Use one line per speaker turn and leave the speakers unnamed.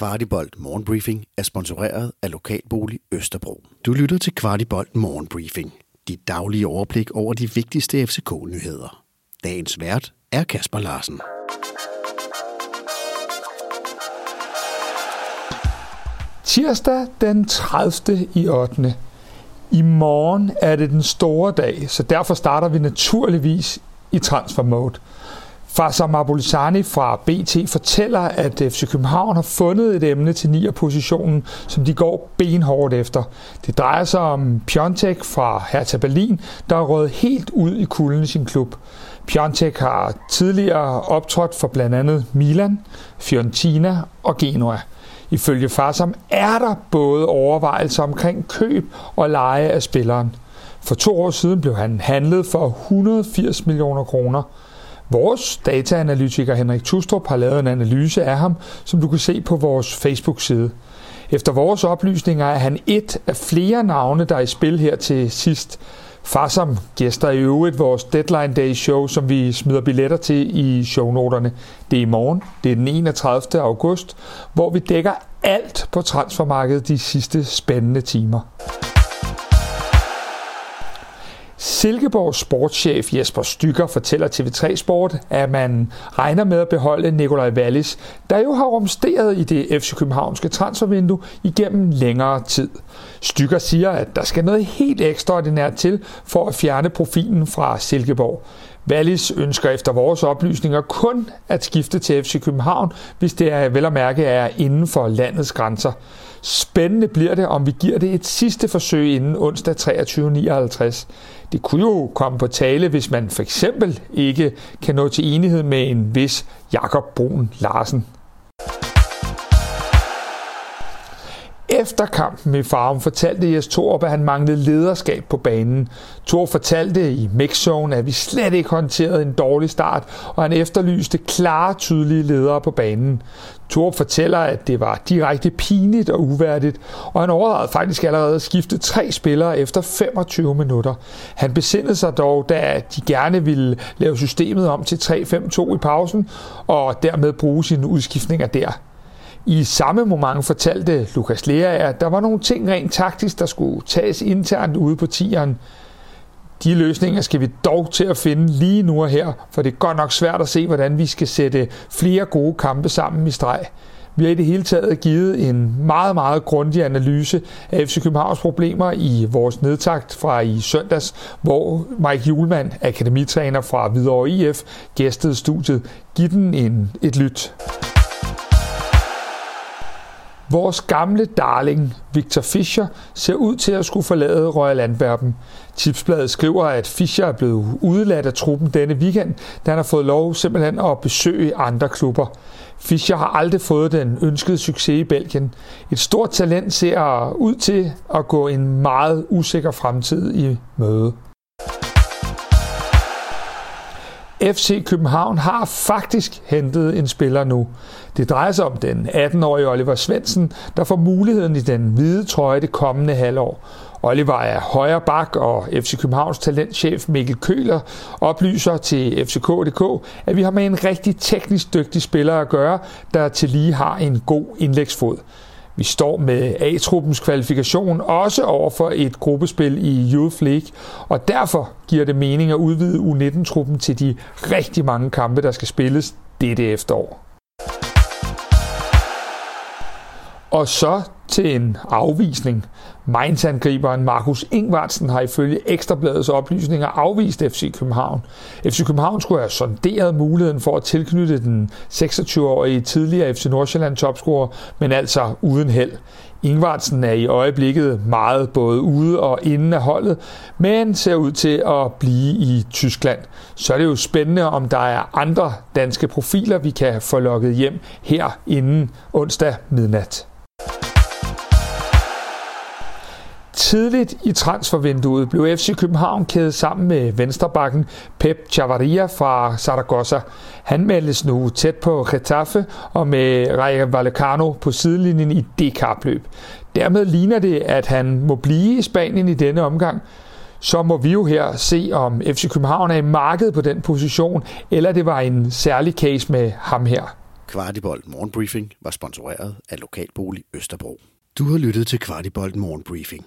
Kvartibolt Morgenbriefing er sponsoreret af Lokalbolig Østerbro. Du lytter til Kvartibolt Morgenbriefing. Dit daglige overblik over de vigtigste FCK-nyheder. Dagens vært er Kasper Larsen.
Tirsdag den 30. i 8. I morgen er det den store dag, så derfor starter vi naturligvis i transfer mode. Farsam Abulisani fra BT fortæller, at FC København har fundet et emne til 9'er positionen, som de går benhårdt efter. Det drejer sig om Piontek fra Hertha Berlin, der er røget helt ud i kulden i sin klub. Piontek har tidligere optrådt for blandt andet Milan, Fiorentina og Genoa. Ifølge Farsam er der både overvejelser omkring køb og leje af spilleren. For to år siden blev han handlet for 180 millioner kroner. Vores dataanalytiker Henrik Tustrup har lavet en analyse af ham, som du kan se på vores Facebook-side. Efter vores oplysninger er han et af flere navne, der er i spil her til sidst. Farsam gæster i øvrigt vores Deadline Day show, som vi smider billetter til i shownoterne. Det er i morgen, det er den 31. august, hvor vi dækker alt på transfermarkedet de sidste spændende timer. Silkeborgs sportschef Jesper Stykker fortæller TV3 Sport, at man regner med at beholde Nikolaj Wallis, der jo har rumsteret i det FC Københavnske transfervindue igennem længere tid. Stykker siger, at der skal noget helt ekstraordinært til for at fjerne profilen fra Silkeborg. Wallis ønsker efter vores oplysninger kun at skifte til FC København, hvis det er vel at mærke er inden for landets grænser. Spændende bliver det, om vi giver det et sidste forsøg inden onsdag 23.59. Det kunne jo komme på tale, hvis man for eksempel ikke kan nå til enighed med en vis Jakob Brun Larsen. Efter kampen i Farum fortalte Jes Torup, at han manglede lederskab på banen. Thor fortalte i mixzone, at vi slet ikke håndterede en dårlig start, og han efterlyste klare, tydelige ledere på banen. Thor fortæller, at det var direkte pinligt og uværdigt, og han overvejede faktisk allerede at skifte tre spillere efter 25 minutter. Han besindede sig dog, da de gerne ville lave systemet om til 3-5-2 i pausen, og dermed bruge sine udskiftninger der. I samme moment fortalte Lukas Lea, at der var nogle ting rent taktisk, der skulle tages internt ude på tieren. De løsninger skal vi dog til at finde lige nu og her, for det er godt nok svært at se, hvordan vi skal sætte flere gode kampe sammen i streg. Vi har i det hele taget givet en meget, meget grundig analyse af FC Københavns problemer i vores nedtakt fra i søndags, hvor Mike Julemand, akademitræner fra Hvidovre IF, gæstede studiet. Giv den en, et lyt. Vores gamle darling, Victor Fischer, ser ud til at skulle forlade Royal Antwerpen. Tipsbladet skriver, at Fischer er blevet udeladt af truppen denne weekend, da han har fået lov simpelthen at besøge andre klubber. Fischer har aldrig fået den ønskede succes i Belgien. Et stort talent ser ud til at gå en meget usikker fremtid i møde. FC København har faktisk hentet en spiller nu. Det drejer sig om den 18-årige Oliver Svendsen, der får muligheden i den hvide trøje det kommende halvår. Oliver er højre bak, og FC Københavns talentchef Mikkel Køler oplyser til FCK.dk, at vi har med en rigtig teknisk dygtig spiller at gøre, der til lige har en god indlægsfod. Vi står med A-truppens kvalifikation også over for et gruppespil i Youth League, og derfor giver det mening at udvide U19-truppen til de rigtig mange kampe, der skal spilles dette efterår. Og så til en afvisning. Mainz-angriberen Markus Ingvartsen har ifølge Ekstrabladets oplysninger afvist FC København. FC København skulle have sonderet muligheden for at tilknytte den 26-årige tidligere FC Nordsjælland topscorer, men altså uden held. Ingvartsen er i øjeblikket meget både ude og inden af holdet, men ser ud til at blive i Tyskland. Så er det jo spændende, om der er andre danske profiler, vi kan få lukket hjem her inden onsdag midnat. Tidligt i transfervinduet blev FC København kædet sammen med venstrebakken Pep Chavarria fra Zaragoza. Han meldes nu tæt på Getafe og med Raja Vallecano på sidelinjen i det kapløb. Dermed ligner det, at han må blive i Spanien i denne omgang. Så må vi jo her se, om FC København er i markedet på den position, eller det var en særlig case med ham her.
Kvartibolt Morgenbriefing var sponsoreret af Lokalbolig Østerbro. Du har lyttet til Kvartibolt Morgenbriefing.